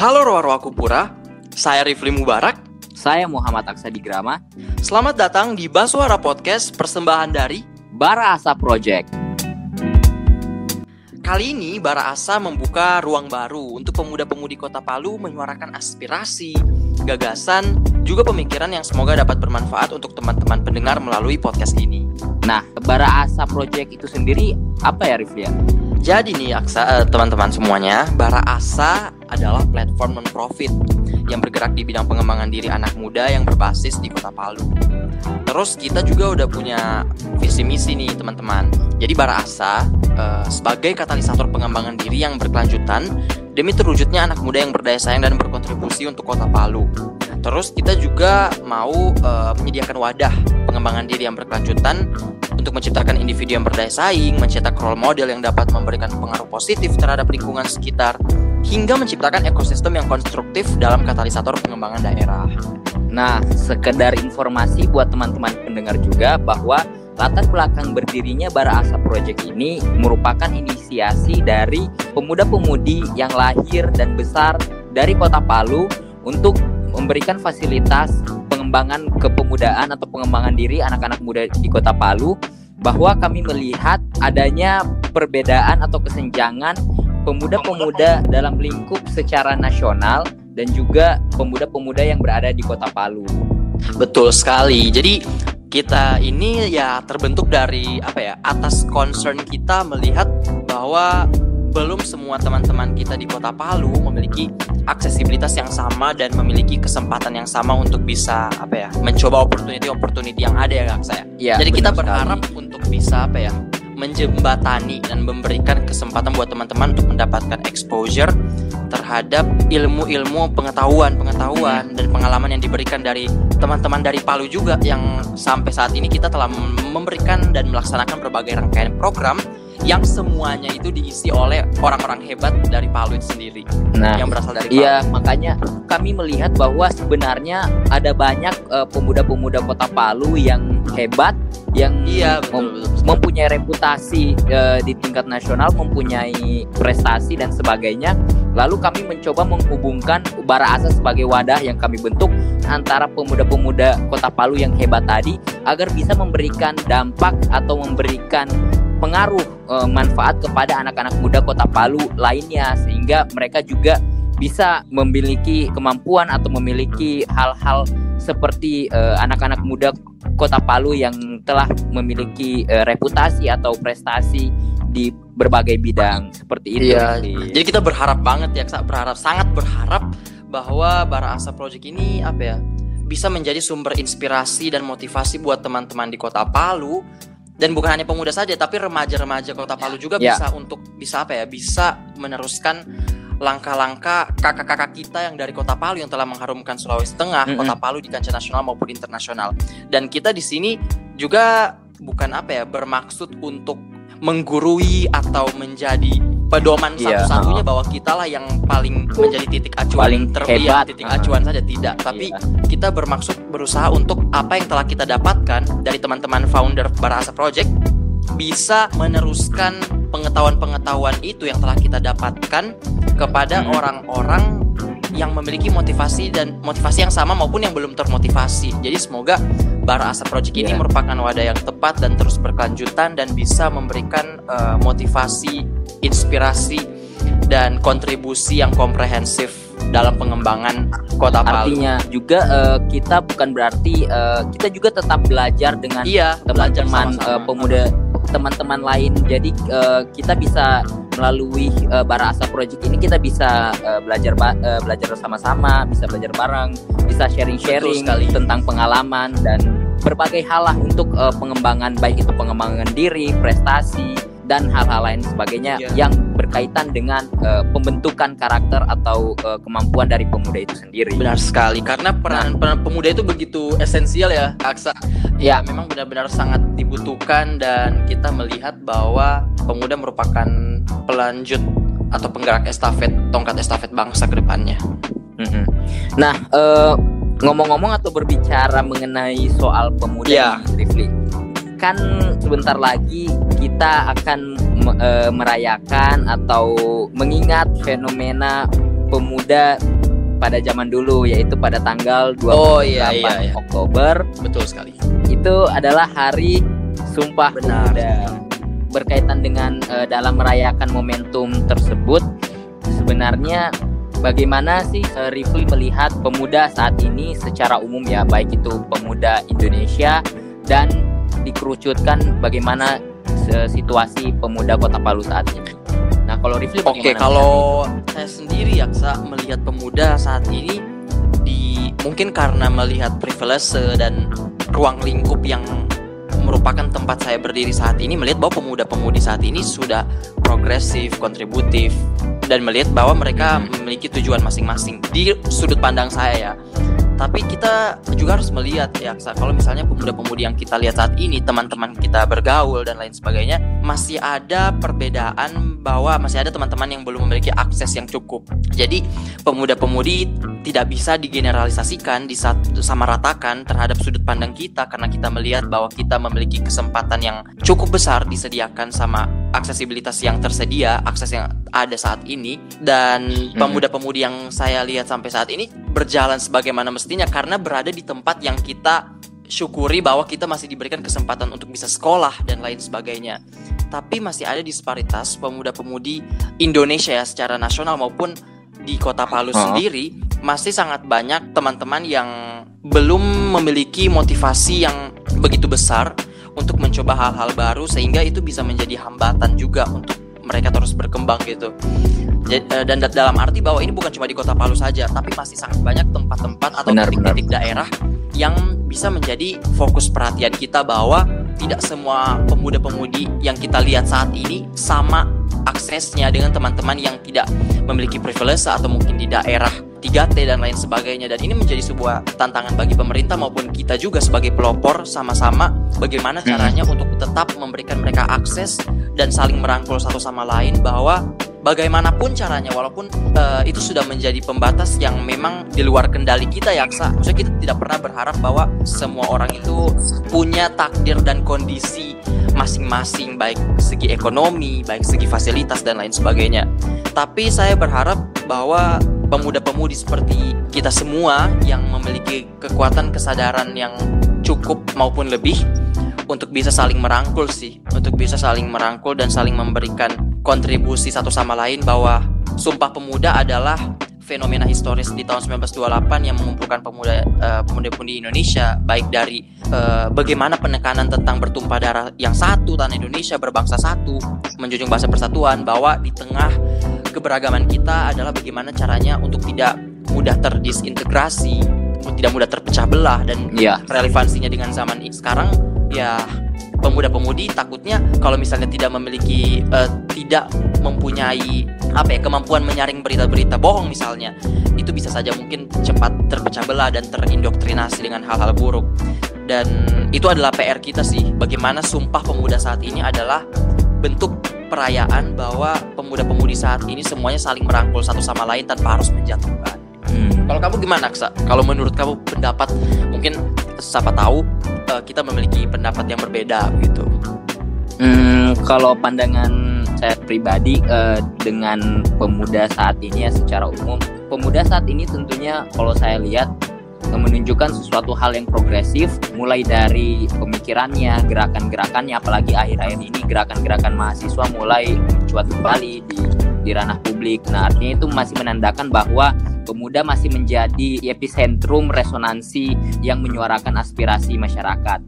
Halo Roa-Roa Kupura, saya Rifli Mubarak. Saya Muhammad Aksadi Grama. Selamat datang di Basuara Podcast, persembahan dari Bara Asa Project. Kali ini Bara Asa membuka ruang baru untuk pemuda-pemudi Kota Palu menyuarakan aspirasi, gagasan, juga pemikiran yang semoga dapat bermanfaat untuk teman-teman pendengar melalui podcast ini. Nah, Bara Asa Project itu sendiri apa ya Rifli? ya? Jadi nih Aksa, eh, teman-teman semuanya, Bara Asa adalah platform non-profit yang bergerak di bidang pengembangan diri anak muda yang berbasis di Kota Palu. Terus kita juga udah punya visi misi nih teman-teman. Jadi Bara Asa eh, sebagai katalisator pengembangan diri yang berkelanjutan demi terwujudnya anak muda yang berdaya saing dan berkontribusi untuk Kota Palu. Terus kita juga mau eh, menyediakan wadah pengembangan diri yang berkelanjutan untuk menciptakan individu yang berdaya saing, mencetak role model yang dapat memberikan pengaruh positif terhadap lingkungan sekitar, hingga menciptakan ekosistem yang konstruktif dalam katalisator pengembangan daerah. Nah, sekedar informasi buat teman-teman pendengar juga bahwa latar belakang berdirinya Bara Asa Project ini merupakan inisiasi dari pemuda-pemudi yang lahir dan besar dari Kota Palu untuk memberikan fasilitas pengembangan kepemudaan atau pengembangan diri anak-anak muda di Kota Palu bahwa kami melihat adanya perbedaan atau kesenjangan pemuda-pemuda dalam lingkup secara nasional dan juga pemuda-pemuda yang berada di Kota Palu. Betul sekali. Jadi kita ini ya terbentuk dari apa ya atas concern kita melihat bahwa belum semua teman-teman kita di Kota Palu memiliki aksesibilitas yang sama dan memiliki kesempatan yang sama untuk bisa apa ya mencoba opportunity-opportunity yang ada ya kak saya. Ya, Jadi kita benar sekali. berharap untuk bisa apa ya menjembatani dan memberikan kesempatan buat teman-teman untuk mendapatkan exposure terhadap ilmu-ilmu pengetahuan-pengetahuan dan pengalaman yang diberikan dari teman-teman dari Palu juga yang sampai saat ini kita telah memberikan dan melaksanakan berbagai rangkaian program yang semuanya itu diisi oleh orang-orang hebat dari Palu itu sendiri Nah, yang berasal dari Palu. Iya, makanya kami melihat bahwa sebenarnya ada banyak eh, pemuda-pemuda Kota Palu yang hebat, yang Iya, betul, mem- betul, betul. mempunyai reputasi eh, di tingkat nasional, mempunyai prestasi dan sebagainya. Lalu kami mencoba menghubungkan Bara Asa sebagai wadah yang kami bentuk antara pemuda-pemuda Kota Palu yang hebat tadi agar bisa memberikan dampak atau memberikan pengaruh eh, manfaat kepada anak-anak muda Kota Palu lainnya sehingga mereka juga bisa memiliki kemampuan atau memiliki hal-hal seperti eh, anak-anak muda Kota Palu yang telah memiliki eh, reputasi atau prestasi di berbagai bidang seperti itu. Iya. Jadi kita berharap banget ya, berharap sangat berharap bahwa Bara Asa Project ini apa ya bisa menjadi sumber inspirasi dan motivasi buat teman-teman di Kota Palu dan bukan hanya pemuda saja tapi remaja-remaja Kota Palu juga Ya. bisa untuk bisa apa ya bisa meneruskan langkah-langkah kakak-kakak kita yang dari Kota Palu yang telah mengharumkan Sulawesi Tengah, Mm-mm. Kota Palu di kancah nasional maupun internasional. Dan kita di sini juga bukan apa ya bermaksud untuk menggurui atau menjadi pedoman Iya, satu-satunya bahwa kita lah yang paling menjadi titik acuan Paling ter- hebat. iya, titik Ah. acuan saja tidak tapi Iya. kita bermaksud berusaha untuk apa yang telah kita dapatkan dari teman-teman founder Barasa Project bisa meneruskan pengetahuan-pengetahuan itu yang telah kita dapatkan kepada Hmm. Yang memiliki motivasi dan motivasi yang sama maupun yang belum termotivasi. Jadi semoga Bara Asa Project ini Iya. merupakan wadah yang tepat dan terus berkelanjutan dan bisa memberikan eh, motivasi, inspirasi dan kontribusi yang komprehensif dalam pengembangan Kota Palu. Artinya juga eh, kita bukan berarti eh, kita juga tetap belajar dengan Iya, teman-teman eh, pemuda teman-teman lain. Jadi eh, kita bisa melalui eh, Bara Asa Project ini kita bisa eh, belajar ba- eh, belajar sama-sama, bisa belajar bareng, bisa sharing-sharing tentang pengalaman dan berbagai hal lah untuk eh, pengembangan baik itu pengembangan diri, prestasi dan hal-hal lain sebagainya Iya. yang berkaitan dengan eh, pembentukan karakter atau eh, kemampuan dari pemuda itu sendiri. Benar sekali karena peran, peran pemuda itu begitu esensial ya, Aksa. Ya, memang benar-benar sangat dibutuhkan dan kita melihat bahwa pemuda merupakan pelanjut atau penggerak estafet tongkat estafet bangsa ke depannya. Mm-mm. Nah, eh, ngomong-ngomong atau berbicara mengenai soal pemuda nih, Rifli, kan sebentar lagi kita akan eh, merayakan atau mengingat fenomena pemuda pada zaman dulu yaitu pada tanggal 28 Oh, iya, iya, iya. Oktober Betul sekali. itu adalah hari Sumpah Benar. Pemuda. Berkaitan dengan eh, dalam merayakan momentum tersebut, sebenarnya bagaimana sih eh, Rifli melihat pemuda saat ini secara umum ya, baik itu pemuda Indonesia dan dikerucutkan bagaimana situasi pemuda Kota Palu saat ini. Nah, kalau Rifli Oke, bagaimana? kalau saya sendiri ya, Ksa, melihat pemuda saat ini di mungkin karena melihat privilege dan ruang lingkup yang merupakan tempat saya berdiri saat ini melihat bahwa pemuda-pemudi saat ini sudah progresif, kontributif dan melihat bahwa mereka Mhm. memiliki tujuan masing-masing di sudut pandang saya ya. Tapi kita juga harus melihat ya, kalau misalnya pemuda-pemudi yang kita lihat saat ini, teman-teman kita bergaul dan lain sebagainya, masih ada perbedaan bahwa masih ada teman-teman yang belum memiliki akses yang cukup. Jadi pemuda-pemudi tidak bisa digeneralisasikan, disamaratakan terhadap sudut pandang kita karena kita melihat bahwa kita memiliki kesempatan yang cukup besar disediakan sama aksesibilitas yang tersedia, akses yang ada saat ini. Dan pemuda-pemudi yang saya lihat sampai saat ini berjalan sebagaimana mestinya karena berada di tempat yang kita syukuri bahwa kita masih diberikan kesempatan untuk bisa sekolah dan lain sebagainya. Tapi masih ada disparitas pemuda-pemudi Indonesia ya secara nasional maupun di Kota Palu Oh. sendiri masih sangat banyak teman-teman yang belum memiliki motivasi yang begitu besar untuk mencoba hal-hal baru sehingga itu bisa menjadi hambatan juga untuk mereka terus berkembang gitu. Eh, dan da- dalam arti bahwa ini bukan cuma di Kota Palu saja, tapi masih sangat banyak tempat-tempat atau titik-titik daerah yang bisa menjadi fokus perhatian kita bahwa tidak semua pemuda-pemudi yang kita lihat saat ini sama aksesnya dengan teman-teman yang tidak memiliki privilege atau mungkin di daerah 3T dan lain sebagainya. Dan ini menjadi sebuah tantangan bagi pemerintah maupun kita juga sebagai pelopor sama-sama bagaimana Hmm. caranya untuk tetap memberikan mereka akses dan saling merangkul satu sama lain bahwa bagaimanapun caranya walaupun eh, itu sudah menjadi pembatas yang memang di luar kendali kita ya Aksa maksudnya kita tidak pernah berharap bahwa semua orang itu punya takdir dan kondisi masing-masing baik segi ekonomi baik segi fasilitas dan lain sebagainya. Tapi saya berharap bahwa pemuda-pemudi seperti kita semua yang memiliki kekuatan kesadaran yang cukup maupun lebih untuk bisa saling merangkul sih, untuk bisa saling merangkul dan saling memberikan kontribusi satu sama lain bahwa Sumpah Pemuda adalah fenomena historis di tahun 1928 yang mengumpulkan pemuda eh, pemuda-pemudi Indonesia baik dari eh, bagaimana penekanan tentang bertumpah darah yang satu tanah Indonesia berbangsa satu menjunjung bahasa persatuan bahwa di tengah keberagaman kita adalah bagaimana caranya untuk tidak mudah terdisintegrasi tidak mudah terpecah belah dan Iya. relevansinya dengan zaman sekarang ya pemuda-pemudi takutnya kalau misalnya tidak memiliki eh, tidak mempunyai apa ya kemampuan menyaring berita-berita bohong misalnya itu bisa saja mungkin cepat terpecah belah dan terindoktrinasi dengan hal-hal buruk dan itu adalah PR kita sih bagaimana sumpah pemuda saat ini adalah bentuk perayaan bahwa pemuda-pemudi saat ini semuanya saling merangkul satu sama lain tanpa harus menjatuhkan Hmm. kalau kamu gimana, Aksa? Kalau menurut kamu pendapat mungkin siapa tahu eh, kita memiliki pendapat yang berbeda gitu. Hmm, kalau pandangan saya pribadi eh, dengan pemuda saat ini ya secara umum, pemuda saat ini tentunya kalau saya lihat menunjukkan sesuatu hal yang progresif, mulai dari pemikirannya, gerakan-gerakannya, apalagi akhir-akhir ini gerakan-gerakan mahasiswa mulai mencuat kembali di di ranah publik. Nah, artinya itu masih menandakan bahwa pemuda masih menjadi epicentrum resonansi yang menyuarakan aspirasi masyarakat.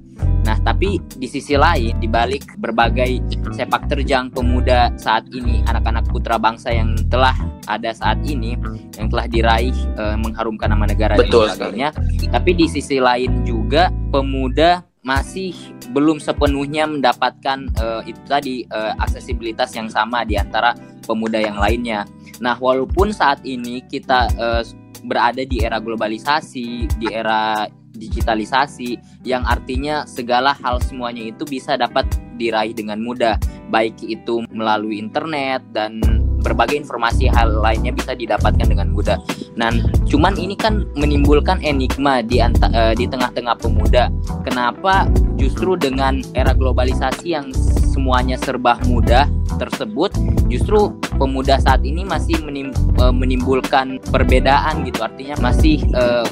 Nah, tapi di sisi lain, di balik berbagai sepak terjang pemuda saat ini, anak-anak putra bangsa yang telah ada saat ini, yang telah diraih eh, mengharumkan nama negara Betul dan sebagainya. Tapi di sisi lain juga pemuda masih belum sepenuhnya mendapatkan eh, itu tadi eh, aksesibilitas yang sama di antara pemuda yang lainnya. Nah, walaupun saat ini kita eh, berada di era globalisasi, di era digitalisasi yang artinya segala hal semuanya itu bisa dapat diraih dengan mudah, baik itu melalui internet dan berbagai informasi hal lainnya bisa didapatkan dengan mudah. Nah, cuman ini kan menimbulkan enigma di anta, eh, di tengah-tengah pemuda. Kenapa justru dengan era globalisasi yang semuanya serba mudah tersebut justru pemuda saat ini masih menim, uh, menimbulkan perbedaan gitu artinya masih uh,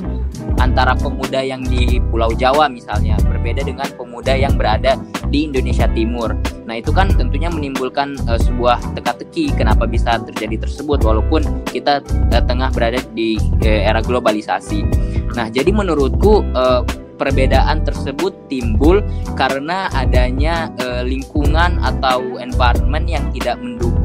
antara pemuda yang di Pulau Jawa misalnya berbeda dengan pemuda yang berada di Indonesia Timur. Nah, itu kan tentunya menimbulkan uh, sebuah teka-teki kenapa bisa terjadi tersebut walaupun kita uh, tengah berada di uh, era globalisasi. Nah, jadi menurutku uh, perbedaan tersebut timbul karena adanya e, lingkungan atau environment yang tidak mendukung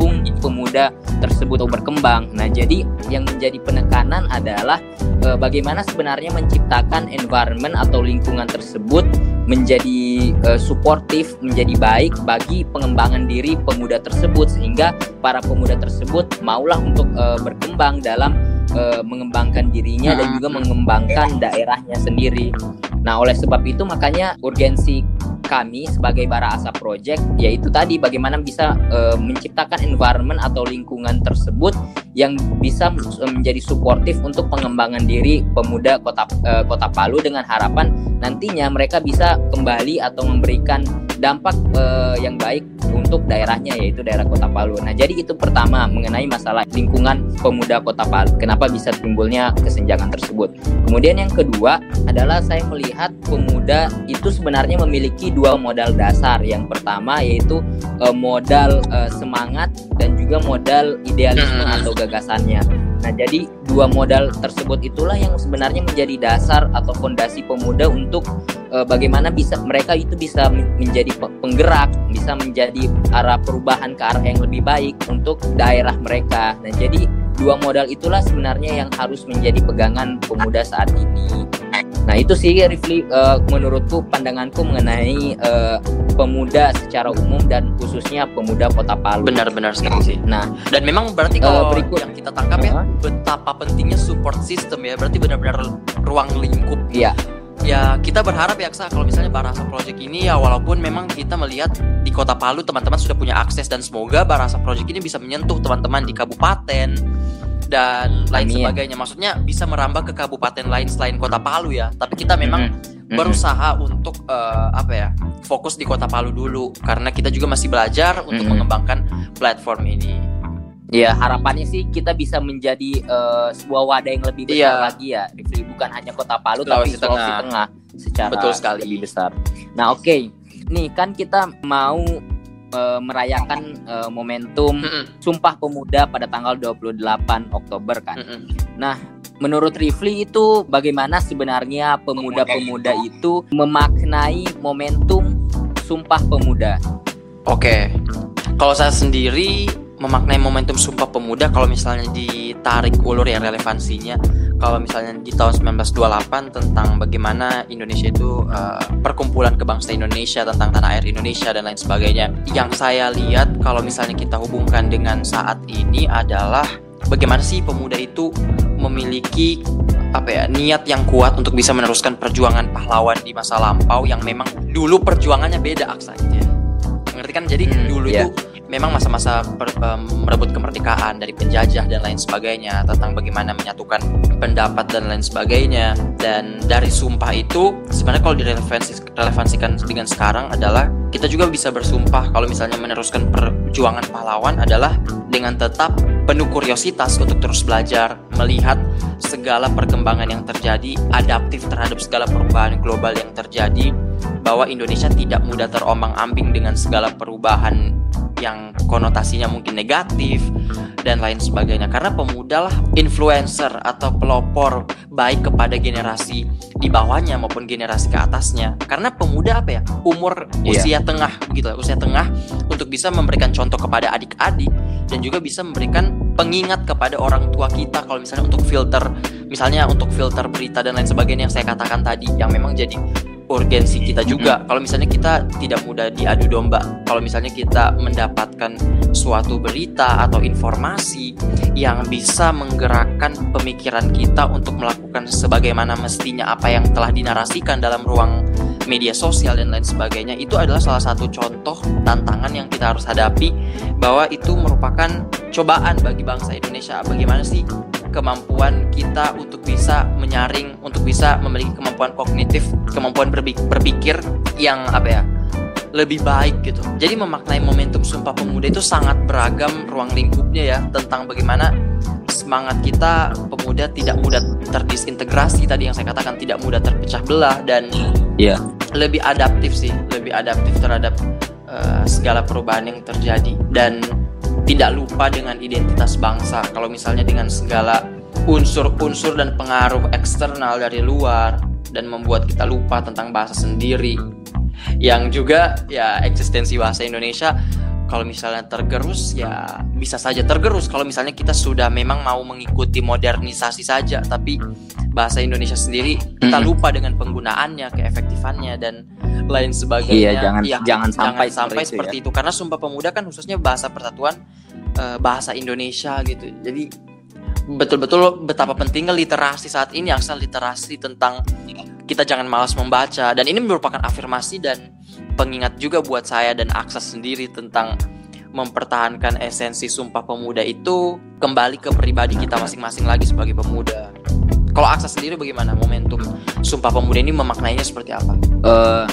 pemuda tersebut untuk berkembang. Nah, jadi yang menjadi penekanan adalah e, bagaimana sebenarnya menciptakan environment atau lingkungan tersebut menjadi e, suportif, menjadi baik bagi pengembangan diri pemuda tersebut sehingga para pemuda tersebut maulah untuk e, berkembang dalam e, mengembangkan dirinya dan juga mengembangkan daerahnya sendiri. Nah, oleh sebab itu makanya urgensi kami sebagai Bara Asa Project yaitu tadi bagaimana bisa e, menciptakan environment atau lingkungan tersebut yang bisa menjadi suportif untuk pengembangan diri pemuda kota e, kota Palu dengan harapan nantinya mereka bisa kembali atau memberikan dampak e, yang baik untuk daerahnya yaitu daerah Kota Palu. Nah, jadi itu pertama mengenai masalah lingkungan pemuda Kota Palu. Kenapa bisa timbulnya kesenjangan tersebut? Kemudian yang kedua adalah saya melihat pemuda itu sebenarnya memiliki dua modal dasar. Yang pertama yaitu uh, modal uh, semangat dan juga modal idealisme atau gagasannya. Nah, jadi dua modal tersebut itulah yang sebenarnya menjadi dasar atau fondasi pemuda untuk e, bagaimana bisa mereka itu bisa menjadi penggerak, bisa menjadi arah perubahan ke arah yang lebih baik untuk daerah mereka. Nah, jadi dua modal itulah sebenarnya yang harus menjadi pegangan pemuda saat ini. Nah itu sih Rifli uh, menurutku pandanganku mengenai uh, pemuda secara umum dan khususnya pemuda Kota Palu. Benar-benar sekali sih. Nah dan memang berarti kalau uh, berikut yang kita tangkap uh -huh. ya betapa pentingnya support system ya berarti benar-benar ruang lingkup. Iya. Ya kita berharap ya Ksa, kalau misalnya Barasa Project ini ya walaupun memang kita melihat di Kota Palu teman-teman sudah punya akses dan semoga Barasa Project ini bisa menyentuh teman-teman di kabupaten dan lain Amin. sebagainya. Maksudnya bisa merambah ke kabupaten lain selain Kota Palu ya. Tapi kita memang mm-hmm. berusaha untuk uh, apa ya? Fokus di Kota Palu dulu karena kita juga masih belajar untuk mm-hmm. mengembangkan platform ini. Ya harapannya sih kita bisa menjadi uh, sebuah wadah yang lebih besar yeah. lagi ya, Rifli. Bukan hanya Kota Palu Sulawesi tapi Sulawesi Tengah. Tengah secara Betul sekali. lebih besar. Nah oke, okay. nih kan kita mau uh, merayakan uh, momentum mm -mm. Sumpah Pemuda pada tanggal 28 Oktober kan. Mm -mm. Nah, menurut Rifli itu bagaimana sebenarnya pemuda-pemuda itu memaknai momentum Sumpah Pemuda? Oke. Kalau saya sendiri memaknai momentum Sumpah Pemuda kalau misalnya ditarik ulur ya relevansinya kalau misalnya di tahun 1928 tentang bagaimana Indonesia itu uh, perkumpulan kebangsa Indonesia tentang tanah air Indonesia dan lain sebagainya. Yang saya lihat kalau misalnya kita hubungkan dengan saat ini adalah bagaimana sih pemuda itu memiliki apa ya niat yang kuat untuk bisa meneruskan perjuangan pahlawan di masa lampau yang memang dulu perjuangannya beda aksanya. Ngerti kan? Jadi hmm, dulu yeah. itu memang masa-masa merebut kemerdekaan dari penjajah dan lain sebagainya tentang bagaimana menyatukan pendapat dan lain sebagainya. Dan dari sumpah itu sebenarnya kalau direlevansikan dengan sekarang adalah kita juga bisa bersumpah kalau misalnya meneruskan perjuangan pahlawan adalah dengan tetap penuh kuriositas untuk terus belajar, melihat segala perkembangan yang terjadi, adaptif terhadap segala perubahan global yang terjadi, bahwa Indonesia tidak mudah terombang-ambing dengan segala perubahan yang konotasinya mungkin negatif dan lain sebagainya. Karena pemuda lah influencer atau pelopor baik kepada generasi di bawahnya maupun generasi ke atasnya. Karena pemuda apa ya? Umur yeah. usia tengah begitu usia tengah untuk bisa memberikan contoh kepada adik-adik dan juga bisa memberikan pengingat kepada orang tua kita kalau misalnya untuk filter misalnya untuk filter berita dan lain sebagainya yang saya katakan tadi yang memang jadi urgensi kita juga. Kalau misalnya kita tidak mudah diadu domba, kalau misalnya kita mendapatkan suatu berita atau informasi yang bisa menggerakkan pemikiran kita untuk melakukan sebagaimana mestinya apa yang telah dinarasikan dalam ruang media sosial dan lain sebagainya itu adalah salah satu contoh tantangan yang kita harus hadapi bahwa itu merupakan cobaan bagi bangsa Indonesia bagaimana sih kemampuan kita untuk bisa menyaring, untuk bisa memiliki kemampuan kognitif, kemampuan berpikir yang apa ya lebih baik gitu. Jadi memaknai momentum Sumpah Pemuda itu sangat beragam ruang lingkupnya ya tentang bagaimana semangat kita pemuda tidak mudah terdisintegrasi tadi yang saya katakan tidak mudah terpecah belah dan Iya. lebih adaptif sih, lebih adaptif terhadap uh, segala perubahan yang terjadi dan tidak lupa dengan identitas bangsa. Kalau misalnya dengan segala unsur-unsur dan pengaruh eksternal dari luar dan membuat kita lupa tentang bahasa sendiri yang juga ya eksistensi bahasa Indonesia kalau misalnya tergerus ya bisa saja tergerus. Kalau misalnya kita sudah memang mau mengikuti modernisasi saja tapi bahasa Indonesia sendiri kita lupa dengan penggunaannya keefektifannya dan lain sebagainya. Iya, jangan Iya, jangan sampai sampai seperti seperti itu. itu karena Sumpah Pemuda kan khususnya bahasa persatuan eh, bahasa Indonesia gitu. Jadi betul-betul betapa pentingnya literasi saat ini aksa literasi tentang kita jangan malas membaca. Dan ini merupakan afirmasi dan pengingat juga buat saya dan Aksa sendiri tentang mempertahankan esensi Sumpah Pemuda itu kembali ke pribadi kita masing-masing lagi sebagai pemuda. Kalau Aksa sendiri bagaimana momentum Sumpah Pemuda ini memaknainya seperti apa? Eh,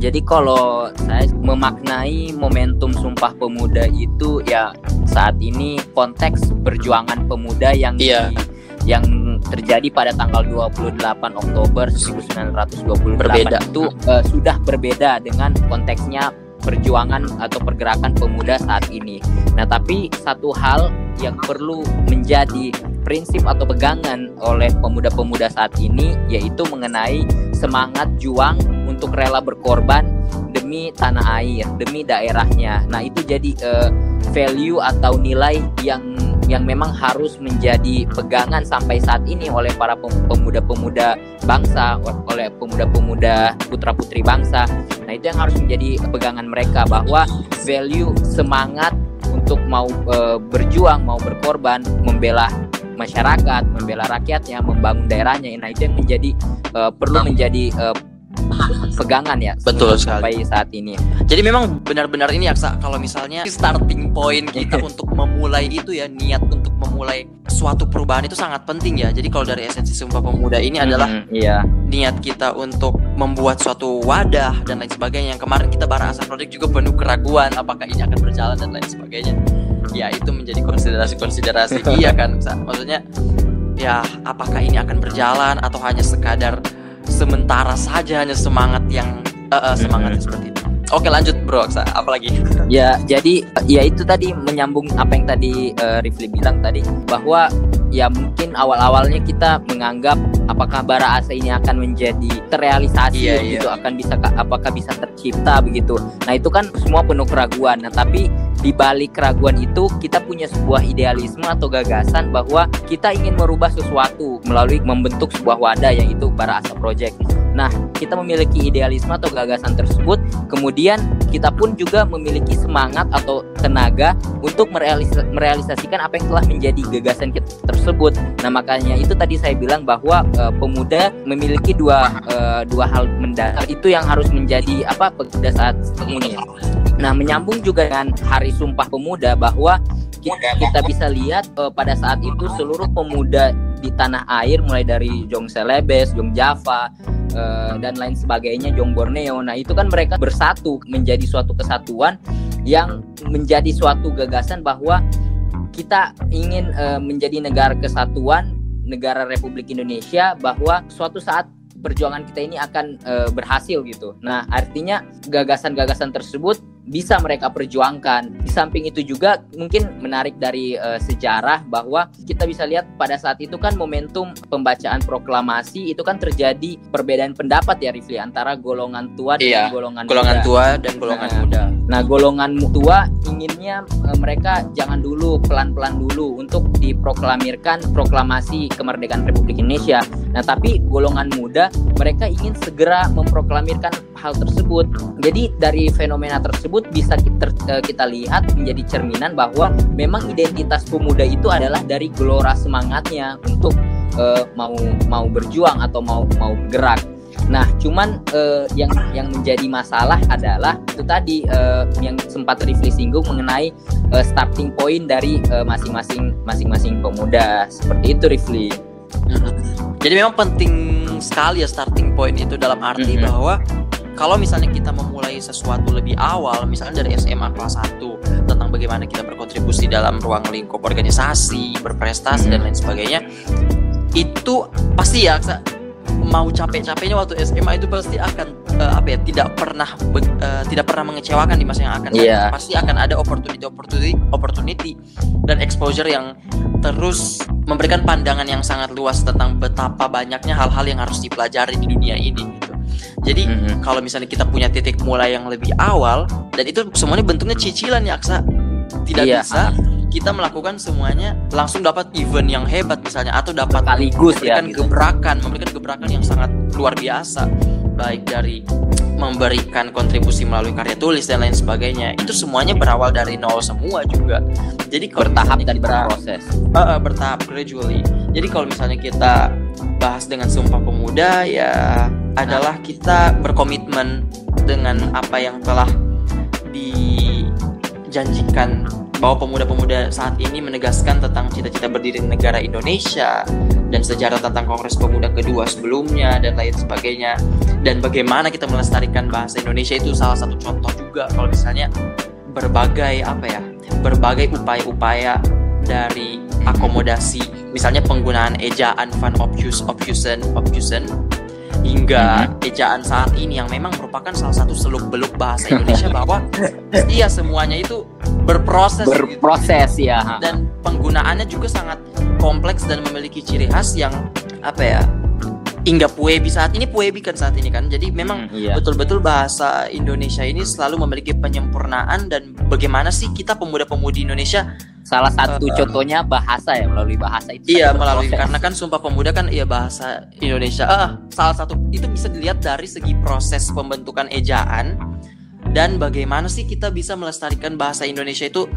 jadi kalau saya memaknai momentum Sumpah Pemuda itu ya saat ini konteks perjuangan pemuda yang Iya. di- yang terjadi pada tanggal 28 Oktober 1928 Berbeda. itu eh, sudah berbeda dengan konteksnya perjuangan atau pergerakan pemuda saat ini. Nah, tapi satu hal yang perlu menjadi prinsip atau pegangan oleh pemuda-pemuda saat ini yaitu mengenai semangat juang untuk rela berkorban demi tanah air, demi daerahnya. Nah, itu jadi eh, value atau nilai yang yang memang harus menjadi pegangan sampai saat ini oleh para pem- pemuda-pemuda bangsa, oleh pemuda-pemuda putra-putri bangsa. Nah, itu yang harus menjadi pegangan mereka bahwa value semangat untuk mau eh, berjuang, mau berkorban, membela masyarakat, membela rakyatnya, membangun daerahnya. Nah, itu yang menjadi eh, perlu menjadi eh, pegangan ya Betul sekali. sampai saat ini. Jadi memang benar-benar ini Aksa kalau misalnya starting point kita untuk memulai itu ya niat untuk memulai suatu perubahan itu sangat penting ya. Jadi kalau dari esensi Sumpah Pemuda ini adalah Mm, iya. niat kita untuk membuat suatu wadah dan lain sebagainya. Yang kemarin kita bareng Asa Project juga penuh keraguan apakah ini akan berjalan dan lain sebagainya. Ya itu menjadi konsiderasi-konsiderasi iya kan. Maksudnya ya apakah ini akan berjalan atau hanya sekadar sementara saja hanya semangat yang eh, eh, semangatnya seperti itu. Oke lanjut bro, Aksa. apalagi? Ya, jadi ya itu tadi menyambung apa yang tadi eh, Rifli bilang tadi bahwa ya mungkin awal-awalnya kita menganggap apakah bara asa ini akan menjadi terrealisasi Iya, gitu, akan bisa apakah bisa tercipta begitu. Nah, itu kan semua penuh keraguan. Nah, tapi di balik keraguan itu kita punya sebuah idealisme atau gagasan bahwa kita ingin merubah sesuatu melalui membentuk sebuah wadah yaitu Bara Asa Project. Nah, kita memiliki idealisme atau gagasan tersebut, kemudian kita pun juga memiliki semangat atau tenaga untuk merealis- merealisasikan apa yang telah menjadi gagasan kita tersebut. Nah, makanya itu tadi saya bilang bahwa eh, pemuda memiliki dua eh, dua hal mendasar itu yang harus menjadi apa pada saat ini. Nah, menyambung juga dengan Hari Sumpah Pemuda bahwa kita, kita bisa lihat eh, pada saat itu seluruh pemuda di tanah air mulai dari Jong Celebes, Jong Java eh, dan lain sebagainya, Jong Borneo. Nah, itu kan mereka bersatu menjadi suatu kesatuan yang menjadi suatu gagasan bahwa kita ingin eh, menjadi negara kesatuan, negara Republik Indonesia bahwa suatu saat perjuangan kita ini akan eh, berhasil gitu. Nah, artinya gagasan-gagasan tersebut bisa mereka perjuangkan. Di samping itu juga mungkin menarik dari eh, sejarah bahwa kita bisa lihat pada saat itu kan momentum pembacaan proklamasi itu kan terjadi perbedaan pendapat ya Rifli antara golongan tua Iya, dan golongan Golongan muda. tua dan golongan Nah, muda. Nah, golongan tua inginnya eh, mereka jangan dulu pelan-pelan dulu untuk diproklamirkan proklamasi kemerdekaan Republik Indonesia. Nah, tapi golongan muda mereka ingin segera memproklamirkan hal tersebut. Jadi dari fenomena tersebut bisa kita, eh, kita lihat menjadi cerminan bahwa memang identitas pemuda itu adalah dari gelora semangatnya untuk eh, mau mau berjuang atau mau mau bergerak. Nah, cuman eh, yang yang menjadi masalah adalah itu tadi eh, yang sempat Rifli singgung mengenai eh, starting point dari eh, masing-masing masing-masing pemuda. Seperti itu Rifli. Jadi memang penting sekali ya starting point itu dalam arti Mhm. bahwa kalau misalnya kita memulai sesuatu lebih awal, misalnya dari SMA kelas 1 tentang bagaimana kita berkontribusi dalam ruang lingkup organisasi, berprestasi Hmm. dan lain sebagainya, itu pasti ya mau capek-capeknya waktu SMA itu pasti akan eh, apa ya tidak pernah eh, tidak pernah mengecewakan di masa yang akan datang. Iya. Pasti akan ada opportunity opportunity opportunity dan exposure yang terus memberikan pandangan yang sangat luas tentang betapa banyaknya hal-hal yang harus dipelajari di dunia ini gitu. Jadi Mhm. kalau misalnya kita punya titik mulai yang lebih awal dan itu semuanya bentuknya cicilan ya Aksa. Tidak Iya. bisa kita melakukan semuanya langsung dapat event yang hebat misalnya atau dapat Sekaligus ya, gitu. gebrakan, memberikan gebrakan yang sangat luar biasa baik dari memberikan kontribusi melalui karya tulis dan lain sebagainya. Itu semuanya berawal dari nol semua juga. Jadi kalau bertahap dan berproses. Uh, uh, bertahap gradually. Jadi kalau misalnya kita bahas dengan Sumpah Pemuda ya adalah kita berkomitmen dengan apa yang telah dijanjikan. Bahwa pemuda-pemuda saat ini menegaskan tentang cita-cita berdiri negara Indonesia dan sejarah tentang Kongres Pemuda kedua sebelumnya dan lain sebagainya. Dan bagaimana kita melestarikan bahasa Indonesia itu salah satu contoh juga kalau misalnya berbagai apa ya berbagai upaya-upaya dari akomodasi. Misalnya penggunaan ejaan van obtuse obtusen obtusen hingga ejaan saat ini yang memang merupakan salah satu seluk beluk bahasa Indonesia bahwa iya semuanya itu berproses gitu. Berproses ya. ha. dan penggunaannya juga sangat kompleks dan memiliki ciri khas yang apa ya hingga puebi saat ini puebi kan saat ini kan jadi memang Hmm, iya. betul-betul bahasa Indonesia ini selalu memiliki penyempurnaan dan bagaimana sih kita pemuda-pemudi Indonesia Salah satu Eh, contohnya bahasa ya melalui bahasa itu. iya melalui berproses. karena kan Sumpah Pemuda kan iya bahasa Indonesia ah salah satu itu bisa dilihat dari segi proses pembentukan ejaan dan bagaimana sih kita bisa melestarikan bahasa Indonesia itu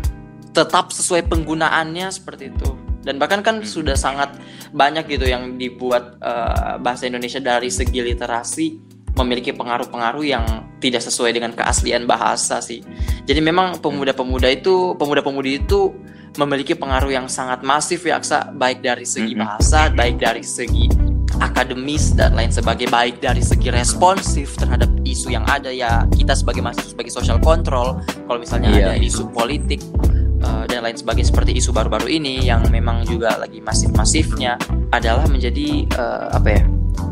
tetap sesuai penggunaannya seperti itu dan bahkan kan Hmm. sudah sangat banyak gitu yang dibuat eh, bahasa Indonesia dari segi literasi memiliki pengaruh-pengaruh yang tidak sesuai dengan keaslian bahasa sih. Jadi memang pemuda-pemuda itu, pemuda-pemudi itu memiliki pengaruh yang sangat masif ya Aksa, baik dari segi Mhm. bahasa, baik dari segi akademis dan lain sebagainya, baik dari segi responsif terhadap isu yang ada ya kita sebagai mahasiswa sebagai social control, kalau misalnya Iya. ada isu politik eh, dan lain sebagainya seperti isu baru-baru ini yang memang juga lagi masif-masifnya adalah menjadi eh, apa ya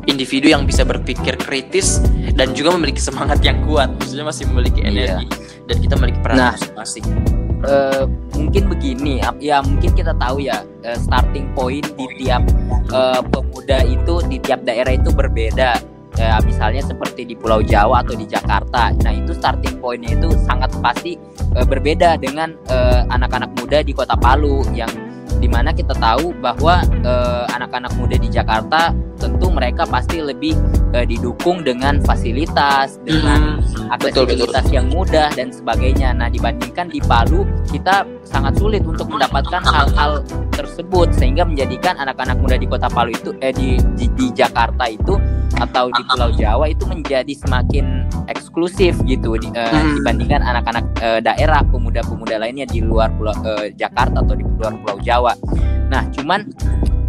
individu yang bisa berpikir kritis dan juga memiliki semangat yang kuat maksudnya masih memiliki Iya. energi dan kita memiliki peran Nah. masing-masing Eh, mungkin begini ya mungkin kita tahu ya starting point di tiap eh, pemuda itu di tiap daerah itu berbeda ya misalnya seperti di Pulau Jawa atau di Jakarta nah itu starting pointnya itu sangat pasti eh, berbeda dengan eh, anak-anak muda di Kota Palu yang di mana kita tahu bahwa anak-anak muda di Jakarta tentu mereka pasti lebih eh, didukung dengan fasilitas dengan Betul, betul. aksesibilitas yang mudah dan sebagainya. Nah, dibandingkan di Palu, kita sangat sulit untuk mendapatkan hal-hal tersebut sehingga menjadikan anak-anak muda di Kota Palu itu eh di, di di Jakarta itu atau di Pulau Jawa itu menjadi semakin eksklusif gitu di- eh, Hmm. dibandingkan anak-anak eh, daerah pemuda-pemuda lainnya di luar Pulau eh, Jakarta atau di luar Pulau Jawa. Nah, cuman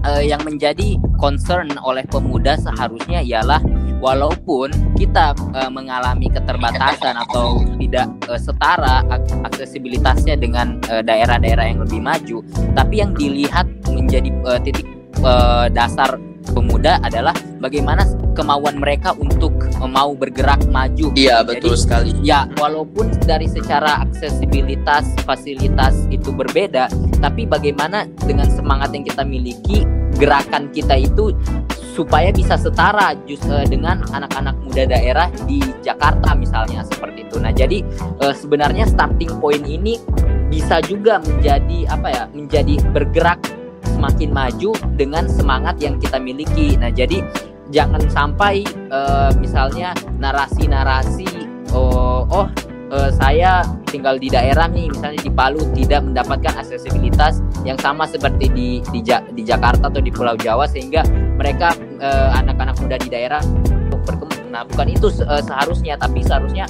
eh, yang menjadi concern oleh pemuda seharusnya ialah walaupun kita eh, mengalami keterbatasan atau tidak eh, setara ak- aksesibilitasnya dengan daerah-daerah yang lebih maju, tapi yang dilihat menjadi eh, titik eh, dasar pemuda adalah bagaimana kemauan mereka untuk eh, mau bergerak maju. iya Jadi, betul sekali Ya, walaupun dari secara aksesibilitas, fasilitas itu berbeda, tapi bagaimana dengan semangat yang kita miliki, gerakan kita itu supaya bisa setara jus, eh, dengan anak-anak muda daerah di Jakarta misalnya seperti itu. Nah, jadi eh, sebenarnya starting point ini bisa juga menjadi apa ya? Menjadi bergerak semakin maju dengan semangat yang kita miliki. Nah, jadi jangan sampai eh, misalnya narasi-narasi oh, oh eh, saya tinggal di daerah nih misalnya di Palu tidak mendapatkan aksesibilitas yang sama seperti di di, Ja- di Jakarta atau di Pulau Jawa sehingga mereka eh, anak-anak muda di daerah untuk berkembang. Nah, bukan itu eh, seharusnya tapi seharusnya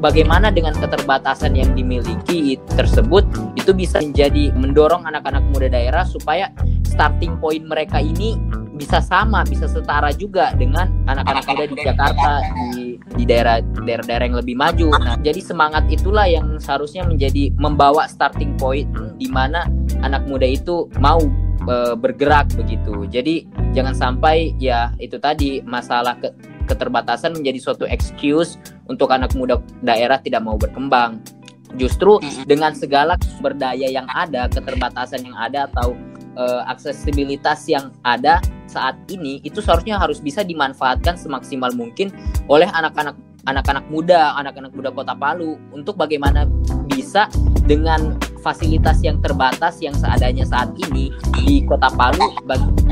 bagaimana dengan keterbatasan yang dimiliki tersebut itu bisa menjadi mendorong anak-anak muda daerah supaya starting point mereka ini bisa sama, bisa setara juga dengan anak-anak muda di Jakarta di di daerah daerah-daerah yang lebih maju. Nah, jadi semangat itulah yang seharusnya menjadi membawa starting point di mana anak muda itu mau e, bergerak begitu. Jadi jangan sampai ya itu tadi masalah ke, keterbatasan menjadi suatu excuse untuk anak muda daerah tidak mau berkembang. Justru dengan segala sumber daya yang ada, keterbatasan yang ada atau uh, aksesibilitas yang ada saat ini itu seharusnya harus bisa dimanfaatkan semaksimal mungkin oleh anak-anak anak-anak muda, anak-anak muda Kota Palu. Untuk bagaimana bisa dengan fasilitas yang terbatas yang seadanya saat ini di Kota Palu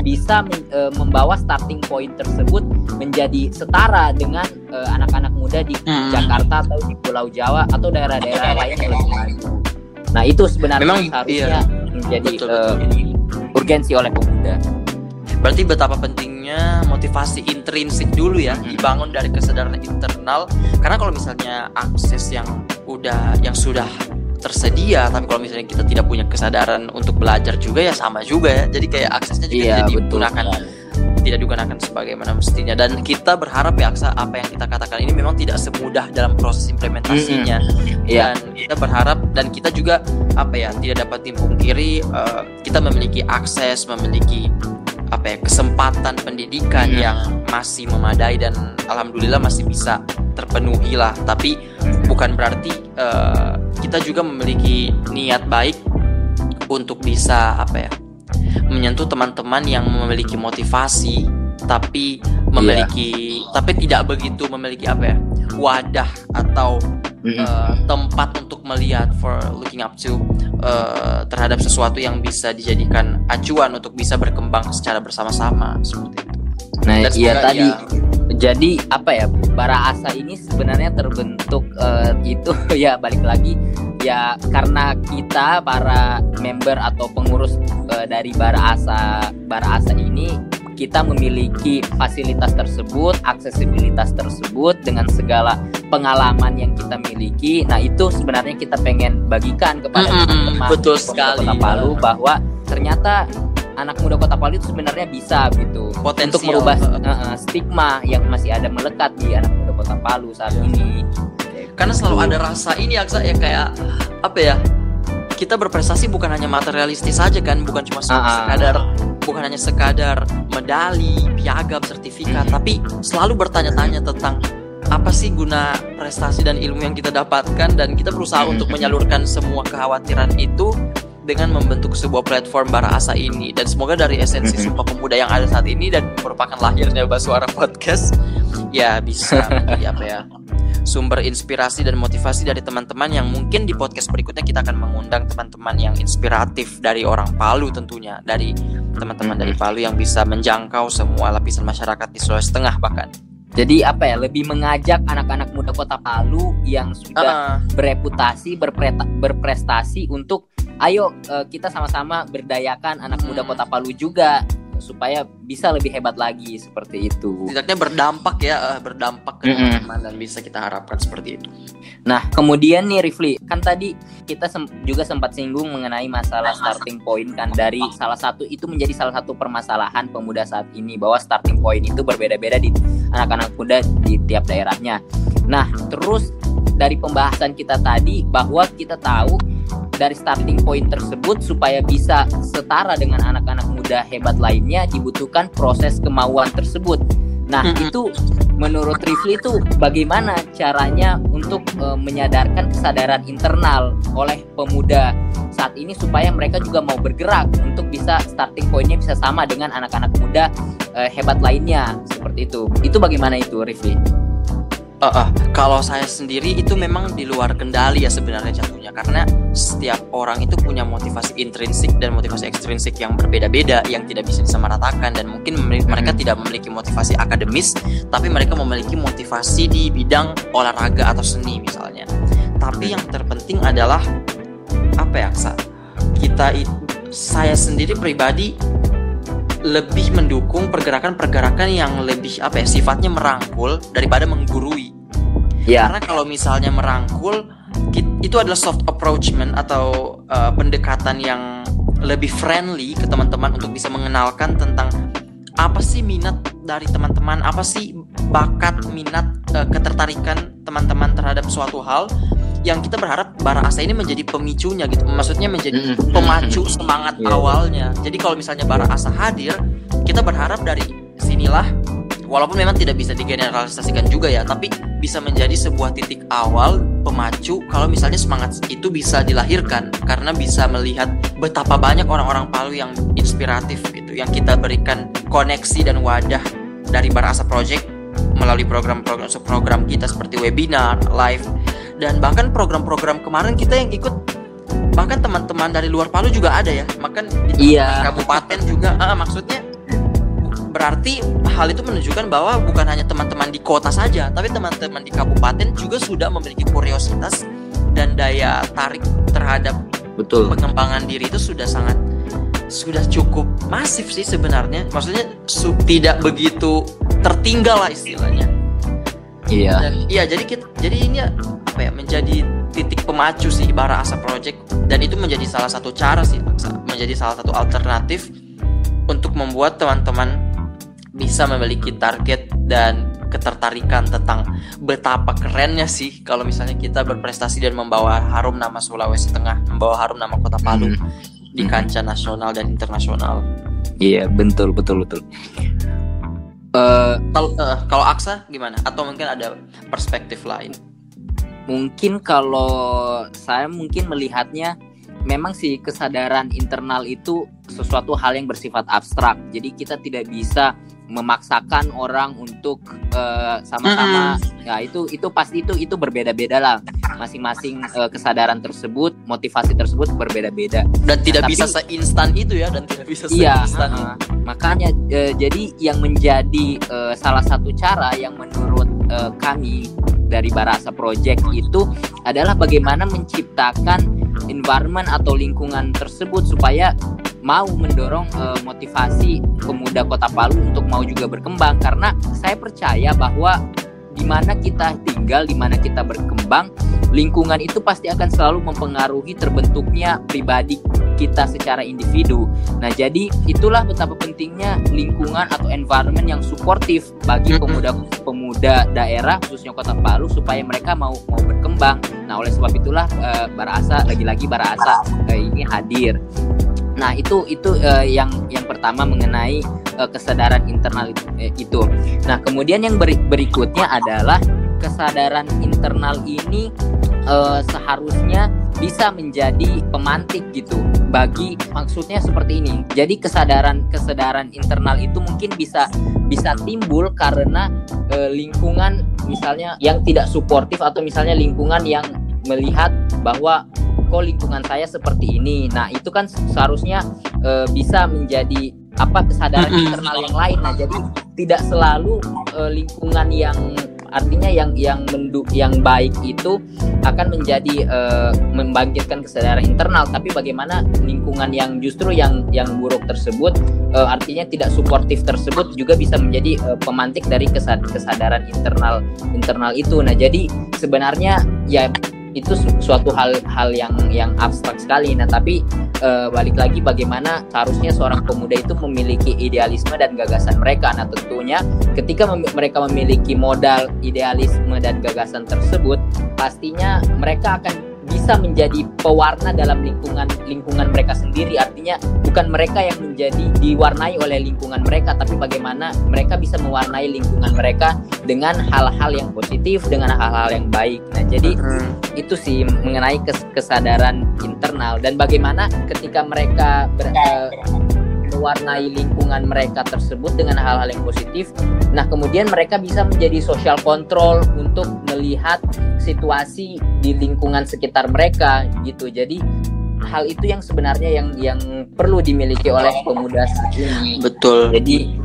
bisa men, e, membawa starting point tersebut menjadi setara dengan anak-anak muda di hmm. Jakarta atau di Pulau Jawa atau daerah-daerah lain yang lebih maju. Nah, itu sebenarnya Memang, harusnya iya. menjadi betul, betul. Uh, urgensi oleh pemuda. Berarti betapa pentingnya motivasi intrinsik dulu ya hmm. dibangun dari kesadaran internal karena kalau misalnya akses yang udah yang sudah tersedia tapi kalau misalnya kita tidak punya kesadaran untuk belajar juga ya sama juga ya. Jadi kayak aksesnya juga iya, tidak digunakan tidak digunakan sebagaimana mestinya. Dan kita berharap ya Aksa apa yang kita katakan ini memang tidak semudah dalam proses implementasinya. Mm -hmm. dan kita berharap dan kita juga apa ya tidak dapat dipungkiri uh, kita memiliki akses memiliki apa ya kesempatan pendidikan hmm. yang masih memadai dan alhamdulillah masih bisa terpenuhi lah. Tapi bukan berarti uh, kita juga memiliki niat baik untuk bisa apa ya menyentuh teman-teman yang memiliki motivasi tapi memiliki yeah. tapi tidak begitu memiliki apa ya wadah atau mm-hmm. uh, tempat untuk melihat for looking up to uh, terhadap sesuatu yang bisa dijadikan acuan untuk bisa berkembang secara bersama-sama seperti itu. Nah, iya tadi. Ya, jadi apa ya bara asa ini sebenarnya terbentuk uh, itu ya balik lagi ya karena kita para member atau pengurus uh, dari bara asa bara asa ini kita memiliki fasilitas tersebut, aksesibilitas tersebut dengan segala pengalaman yang kita miliki. Nah, itu sebenarnya kita pengen bagikan kepada teman-teman mm -hmm, betul sekali Kota Palu bahwa ternyata anak muda Kota Palu itu sebenarnya bisa gitu Potensial. untuk merubah uh, stigma yang masih ada melekat di anak muda Kota Palu saat yeah. ini. Karena selalu ada rasa ini ya kayak apa ya? Kita berprestasi bukan hanya materialistis saja kan, bukan cuma uh -uh. sekadar bukan hanya sekadar medali, piagam, sertifikat, tapi selalu bertanya-tanya tentang apa sih guna prestasi dan ilmu yang kita dapatkan dan kita berusaha hmm. untuk menyalurkan semua kekhawatiran itu dengan membentuk sebuah platform bara asa ini dan semoga dari esensi hmm. Sumpah Pemuda yang ada saat ini dan merupakan lahirnya Basuara Podcast ya bisa menjadi apa ya sumber inspirasi dan motivasi dari teman-teman yang mungkin di podcast berikutnya kita akan mengundang teman-teman yang inspiratif dari orang Palu tentunya dari teman-teman dari Palu yang bisa menjangkau semua lapisan masyarakat di Sulawesi Tengah bahkan. Jadi apa ya lebih mengajak anak-anak muda kota Palu yang sudah uh. bereputasi berprestasi untuk ayo uh, kita sama-sama berdayakan anak muda kota Palu juga supaya bisa lebih hebat lagi seperti itu. Tidaknya berdampak ya, uh, berdampak ke teman-teman mm -hmm. dan bisa kita harapkan seperti itu. Nah, kemudian nih Rifli, kan tadi kita sem juga sempat singgung mengenai masalah starting point kan dari salah satu itu menjadi salah satu permasalahan pemuda saat ini bahwa starting point itu berbeda-beda di anak-anak muda di tiap daerahnya. Nah, terus dari pembahasan kita tadi bahwa kita tahu dari starting point tersebut supaya bisa setara dengan anak-anak muda hebat lainnya dibutuhkan proses kemauan tersebut. Nah, mm -hmm. itu menurut Rifli itu bagaimana caranya untuk e, menyadarkan kesadaran internal oleh pemuda saat ini supaya mereka juga mau bergerak untuk bisa starting pointnya bisa sama dengan anak-anak muda e, hebat lainnya seperti itu. Itu bagaimana itu Rifli? Uh, uh, kalau saya sendiri itu memang di luar kendali ya sebenarnya jatuhnya karena setiap orang itu punya motivasi intrinsik dan motivasi ekstrinsik yang berbeda-beda yang tidak bisa disamaratakan dan mungkin mereka tidak memiliki motivasi akademis tapi mereka memiliki motivasi di bidang olahraga atau seni misalnya. Tapi yang terpenting adalah apa ya, Sa? Kita saya sendiri pribadi lebih mendukung pergerakan-pergerakan yang lebih apa ya sifatnya merangkul daripada menggurui. Ya. Karena kalau misalnya merangkul itu adalah soft approachment atau uh, pendekatan yang lebih friendly ke teman-teman untuk bisa mengenalkan tentang apa sih minat dari teman-teman apa sih bakat minat uh, ketertarikan teman-teman terhadap suatu hal yang kita berharap bara asa ini menjadi pemicunya gitu maksudnya menjadi Mm-mm. pemacu semangat Iya. awalnya jadi kalau misalnya bara asa hadir kita berharap dari sinilah walaupun memang tidak bisa digeneralisasikan juga ya tapi bisa menjadi sebuah titik awal pemacu kalau misalnya semangat itu bisa dilahirkan karena bisa melihat betapa banyak orang-orang Palu yang inspiratif gitu yang kita berikan koneksi dan wadah dari Bara Asa Project melalui program-program program kita seperti webinar, live dan bahkan program-program kemarin kita yang ikut bahkan teman-teman dari luar Palu juga ada ya. Bahkan di Iya. kabupaten juga. Ah, maksudnya berarti hal itu menunjukkan bahwa bukan hanya teman-teman di kota saja tapi teman-teman di kabupaten juga sudah memiliki kuriositas dan daya tarik terhadap betul. pengembangan diri itu sudah sangat sudah cukup masif sih sebenarnya. Maksudnya su- tidak begitu tertinggal lah istilahnya iya. Dan iya jadi kita jadi ini apa ya menjadi titik pemacu sih bara asa project. Dan itu menjadi salah satu cara sih menjadi salah satu alternatif untuk membuat teman-teman bisa memiliki target dan ketertarikan tentang betapa kerennya sih kalau misalnya kita berprestasi dan membawa harum nama Sulawesi Tengah, membawa harum nama Kota Palu Hmm. di kancah nasional dan internasional. iya betul betul betul Eh, Kalau eh, kalau Aksa gimana? Atau mungkin ada perspektif lain? mungkin kalau saya mungkin melihatnya memang sih kesadaran internal itu sesuatu hal yang bersifat abstrak. Jadi kita tidak bisa memaksakan orang untuk eh, sama-sama ya itu itu pasti itu itu berbeda-beda lah. Masing-masing eh, kesadaran tersebut, motivasi tersebut berbeda-beda. Dan tidak Tapi- bisa seinstan itu ya dan tidak bisa Iya, seinstan uh-uh. makanya eh, jadi yang menjadi eh, salah satu cara yang menurut eh, kami dari Barasa Project itu adalah bagaimana menciptakan environment atau lingkungan tersebut supaya mau mendorong eh, motivasi pemuda Kota Palu untuk mau juga berkembang karena saya percaya bahwa di mana kita tinggal, di mana kita berkembang, lingkungan itu pasti akan selalu mempengaruhi terbentuknya pribadi kita secara individu. Nah, jadi itulah betapa pentingnya lingkungan atau environment yang suportif bagi pemuda-pemuda daerah khususnya Kota Palu supaya mereka mau mau berkembang. Nah, oleh sebab itulah eh, Barasa lagi-lagi Barasa eh, ini hadir. Nah, itu itu eh, yang yang pertama mengenai eh, kesadaran internal itu, eh, itu. Nah, kemudian yang beri- berikutnya adalah kesadaran internal ini eh, seharusnya bisa menjadi pemantik gitu bagi maksudnya seperti ini. Jadi kesadaran kesadaran internal itu mungkin bisa bisa timbul karena eh, lingkungan misalnya yang tidak suportif atau misalnya lingkungan yang melihat bahwa kok lingkungan saya seperti ini. Nah, itu kan seharusnya eh, bisa menjadi apa kesadaran internal yang lain. Nah, jadi tidak selalu eh, lingkungan yang artinya yang yang mendu yang baik itu akan menjadi eh, membangkitkan kesadaran internal tapi bagaimana lingkungan yang justru yang yang buruk tersebut eh, artinya tidak suportif tersebut juga bisa menjadi eh, pemantik dari kesad- kesadaran internal internal itu nah jadi sebenarnya ya itu su- suatu hal hal yang yang abstrak sekali. Nah tapi eh, balik lagi bagaimana seharusnya seorang pemuda itu memiliki idealisme dan gagasan mereka. Nah tentunya ketika mem- mereka memiliki modal idealisme dan gagasan tersebut pastinya mereka akan bisa menjadi pewarna dalam lingkungan lingkungan mereka sendiri. Artinya bukan mereka yang menjadi diwarnai oleh lingkungan mereka tapi bagaimana mereka bisa mewarnai lingkungan mereka dengan hal-hal yang positif dengan hal-hal yang baik. Nah jadi Hmm. itu sih mengenai kes- kesadaran internal. Dan bagaimana ketika mereka ber- eh, mewarnai lingkungan mereka tersebut dengan hal-hal yang positif. Nah, kemudian mereka bisa menjadi social control untuk melihat situasi di lingkungan sekitar mereka gitu. Jadi hal itu yang sebenarnya yang yang perlu dimiliki oleh pemuda saat ini. Betul. Jadi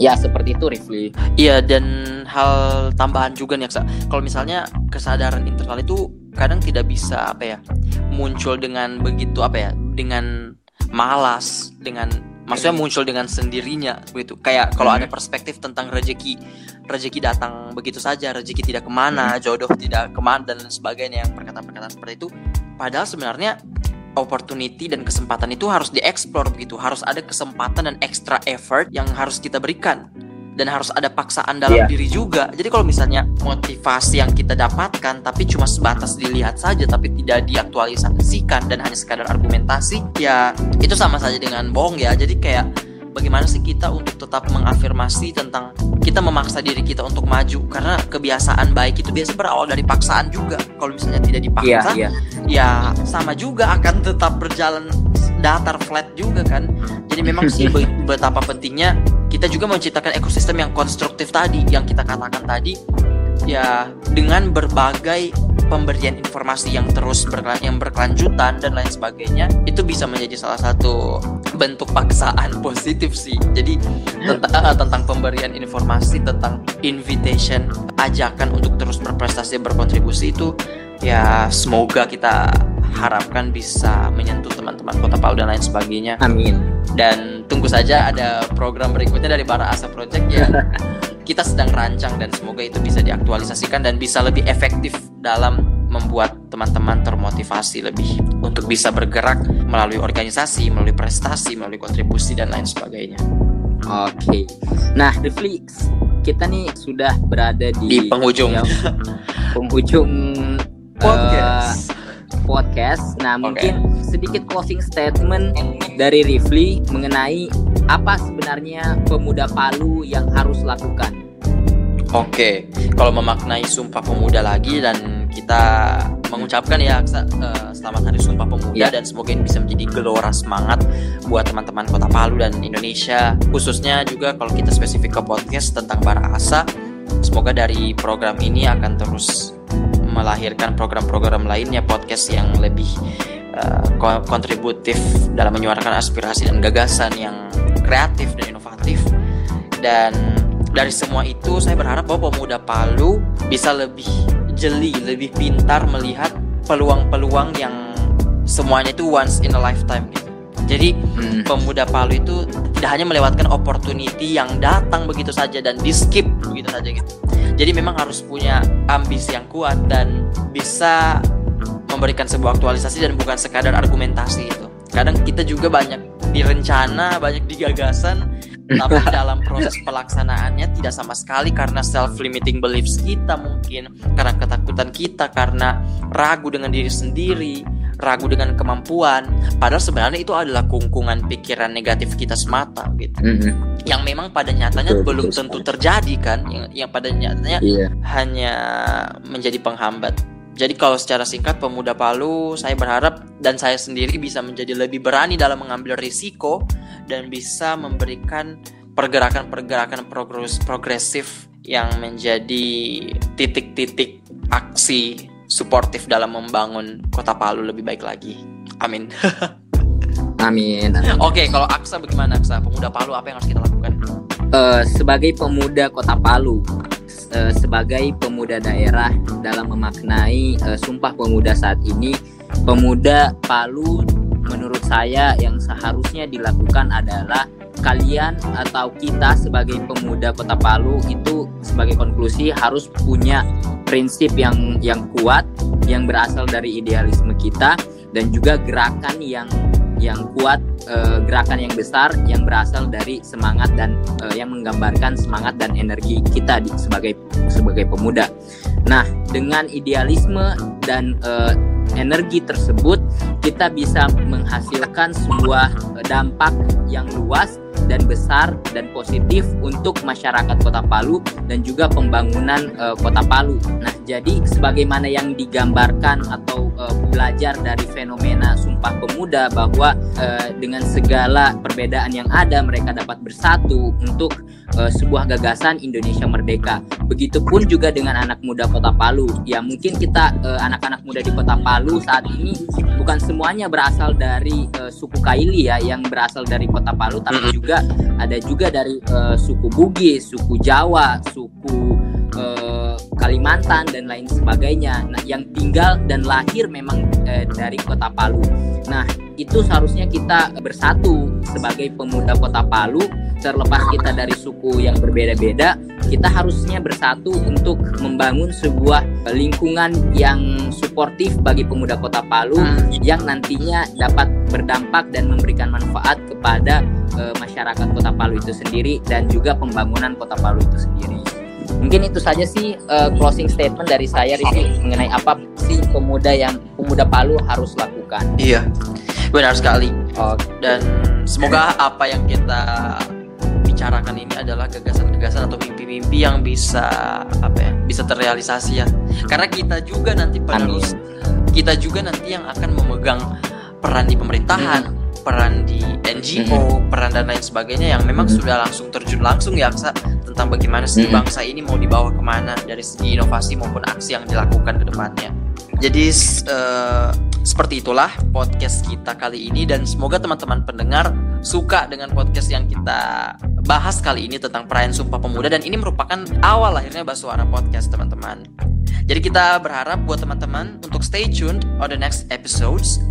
ya seperti itu Rifli. Iya dan hal tambahan juga nih Aksa. Kalau misalnya kesadaran internal itu kadang tidak bisa apa ya muncul dengan begitu apa ya dengan malas dengan maksudnya muncul dengan sendirinya begitu kayak kalau ada perspektif tentang rezeki rezeki datang begitu saja rezeki tidak ke mana jodoh tidak ke mana dan lain sebagainya yang perkataan-perkataan seperti itu. Padahal sebenarnya opportunity dan kesempatan itu harus dieksplor begitu. Harus ada kesempatan dan extra effort yang harus kita berikan dan harus ada paksaan dalam yeah. diri juga. Jadi kalau misalnya motivasi yang kita dapatkan tapi cuma sebatas dilihat saja tapi tidak diaktualisasikan dan hanya sekadar argumentasi, ya itu sama saja dengan bohong ya. Jadi kayak bagaimana sih kita untuk tetap mengafirmasi tentang kita memaksa diri kita untuk maju karena kebiasaan baik itu biasa berawal dari paksaan juga. Kalau misalnya tidak dipaksa, yeah, yeah. ya sama juga akan tetap berjalan datar flat juga kan. Jadi memang sih betapa pentingnya kita juga menciptakan ekosistem yang konstruktif tadi yang kita katakan tadi ya dengan berbagai pemberian informasi yang terus berkelan yang berkelanjutan dan lain sebagainya itu bisa menjadi salah satu bentuk paksaan positif sih. Jadi tentang, uh, tentang pemberian informasi tentang invitation ajakan untuk terus berprestasi berkontribusi itu ya semoga kita harapkan bisa menyentuh teman-teman Kota Palu dan lain sebagainya. Amin. Dan tunggu saja ada program berikutnya dari para Asa Project ya. kita sedang rancang dan semoga itu bisa diaktualisasikan dan bisa lebih efektif dalam membuat teman-teman termotivasi lebih untuk bisa bergerak melalui organisasi, melalui prestasi, melalui kontribusi dan lain sebagainya. Oke. Nah, Rifli, kita nih sudah berada di, di penghujung ya, penghujung podcast. Uh, podcast. Nah, okay. mungkin sedikit closing statement dari Rifli mengenai apa sebenarnya pemuda Palu yang harus lakukan. Oke, okay. kalau memaknai Sumpah Pemuda lagi dan kita mengucapkan ya uh, selamat Hari Sumpah Pemuda yeah. dan semoga ini bisa menjadi gelora semangat buat teman-teman Kota Palu dan Indonesia khususnya juga kalau kita spesifik ke podcast tentang Bara Asa semoga dari program ini akan terus melahirkan program-program lainnya podcast yang lebih uh, kontributif dalam menyuarakan aspirasi dan gagasan yang kreatif dan inovatif dan dari semua itu saya berharap bahwa pemuda Palu bisa lebih jeli, lebih pintar melihat peluang-peluang yang semuanya itu once in a lifetime gitu. Jadi hmm. pemuda Palu itu tidak hanya melewatkan opportunity yang datang begitu saja dan di skip begitu saja gitu. Jadi memang harus punya ambisi yang kuat dan bisa memberikan sebuah aktualisasi dan bukan sekadar argumentasi itu. Kadang kita juga banyak direncana, banyak digagasan, tapi dalam proses pelaksanaannya tidak sama sekali karena self limiting beliefs kita mungkin, karena ketakutan kita, karena ragu dengan diri sendiri, ragu dengan kemampuan padahal sebenarnya itu adalah kungkungan pikiran negatif kita semata gitu mm -hmm. yang memang pada nyatanya betul, belum betul tentu sekali. terjadi kan yang, yang pada nyatanya yeah. hanya menjadi penghambat jadi kalau secara singkat pemuda Palu saya berharap dan saya sendiri bisa menjadi lebih berani dalam mengambil risiko dan bisa memberikan pergerakan-pergerakan progres progresif yang menjadi titik-titik aksi suportif dalam membangun kota Palu lebih baik lagi. Amin. amin. amin. Oke, kalau Aksa bagaimana Aksa? Pemuda Palu apa yang harus kita lakukan? Uh, sebagai pemuda kota Palu, uh, sebagai pemuda daerah dalam memaknai uh, Sumpah Pemuda saat ini, pemuda Palu menurut saya yang seharusnya dilakukan adalah kalian atau kita sebagai pemuda Kota Palu itu sebagai konklusi harus punya prinsip yang yang kuat yang berasal dari idealisme kita dan juga gerakan yang yang kuat uh, gerakan yang besar yang berasal dari semangat dan uh, yang menggambarkan semangat dan energi kita di, sebagai sebagai pemuda. Nah, dengan idealisme dan uh, energi tersebut kita bisa menghasilkan sebuah dampak yang luas dan besar dan positif untuk masyarakat Kota Palu dan juga pembangunan uh, Kota Palu. Nah, jadi sebagaimana yang digambarkan atau uh, belajar dari fenomena Sumpah Pemuda bahwa uh, dengan segala perbedaan yang ada mereka dapat bersatu untuk uh, sebuah gagasan Indonesia merdeka. Begitupun juga dengan anak muda Kota Palu. Ya, mungkin kita anak-anak uh, muda di Kota Palu saat ini bukan semuanya berasal dari uh, suku Kaili ya yang berasal dari Kota Palu tapi juga juga ada juga dari uh, suku Bugis, suku Jawa, suku uh, Kalimantan dan lain sebagainya. Nah, yang tinggal dan lahir memang uh, dari Kota Palu. Nah, itu seharusnya kita bersatu sebagai pemuda Kota Palu terlepas kita dari suku yang berbeda-beda kita harusnya bersatu untuk membangun sebuah lingkungan yang suportif bagi pemuda Kota Palu hmm. yang nantinya dapat berdampak dan memberikan manfaat kepada uh, masyarakat Kota Palu itu sendiri dan juga pembangunan Kota Palu itu sendiri. Mungkin itu saja sih uh, closing statement dari saya Rizky mengenai apa sih pemuda yang pemuda Palu harus lakukan. Iya, benar sekali. Oh. Dan semoga apa yang kita bicarakan ini adalah gagasan-gagasan atau mimpi-mimpi yang bisa apa ya bisa terrealisasi ya karena kita juga nanti penerus kita juga nanti yang akan memegang peran di pemerintahan hmm. peran di NGO hmm. peran dan lain sebagainya yang memang hmm. sudah langsung terjun langsung ya Aksa tentang bagaimana sih hmm. bangsa ini mau dibawa ke mana dari segi inovasi maupun aksi yang dilakukan ke depannya jadi uh, seperti itulah podcast kita kali ini dan semoga teman-teman pendengar suka dengan podcast yang kita bahas kali ini tentang perayaan Sumpah Pemuda dan ini merupakan awal lahirnya Basuara Podcast teman-teman. Jadi kita berharap buat teman-teman untuk stay tuned on the next episodes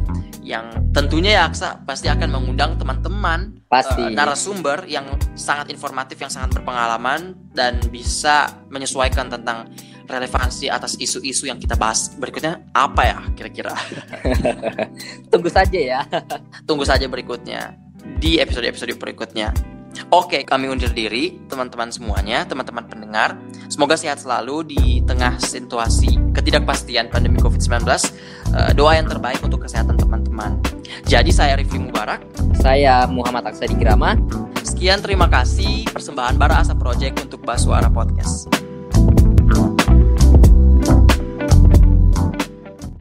yang tentunya ya Aksa pasti akan mengundang teman-teman pasti uh, narasumber yang sangat informatif yang sangat berpengalaman dan bisa menyesuaikan tentang relevansi atas isu-isu yang kita bahas berikutnya apa ya kira-kira? Tunggu saja ya. Tunggu saja berikutnya di episode-episode berikutnya. Oke, kami undur diri teman-teman semuanya, teman-teman pendengar. Semoga sehat selalu di tengah situasi ketidakpastian pandemi COVID-19. Eh, doa yang terbaik untuk kesehatan teman-teman. Jadi saya Rifli Mubarak. Saya Muhammad Aksadi Grama. Sekian terima kasih persembahan Bara Asa Project untuk Basuara Podcast.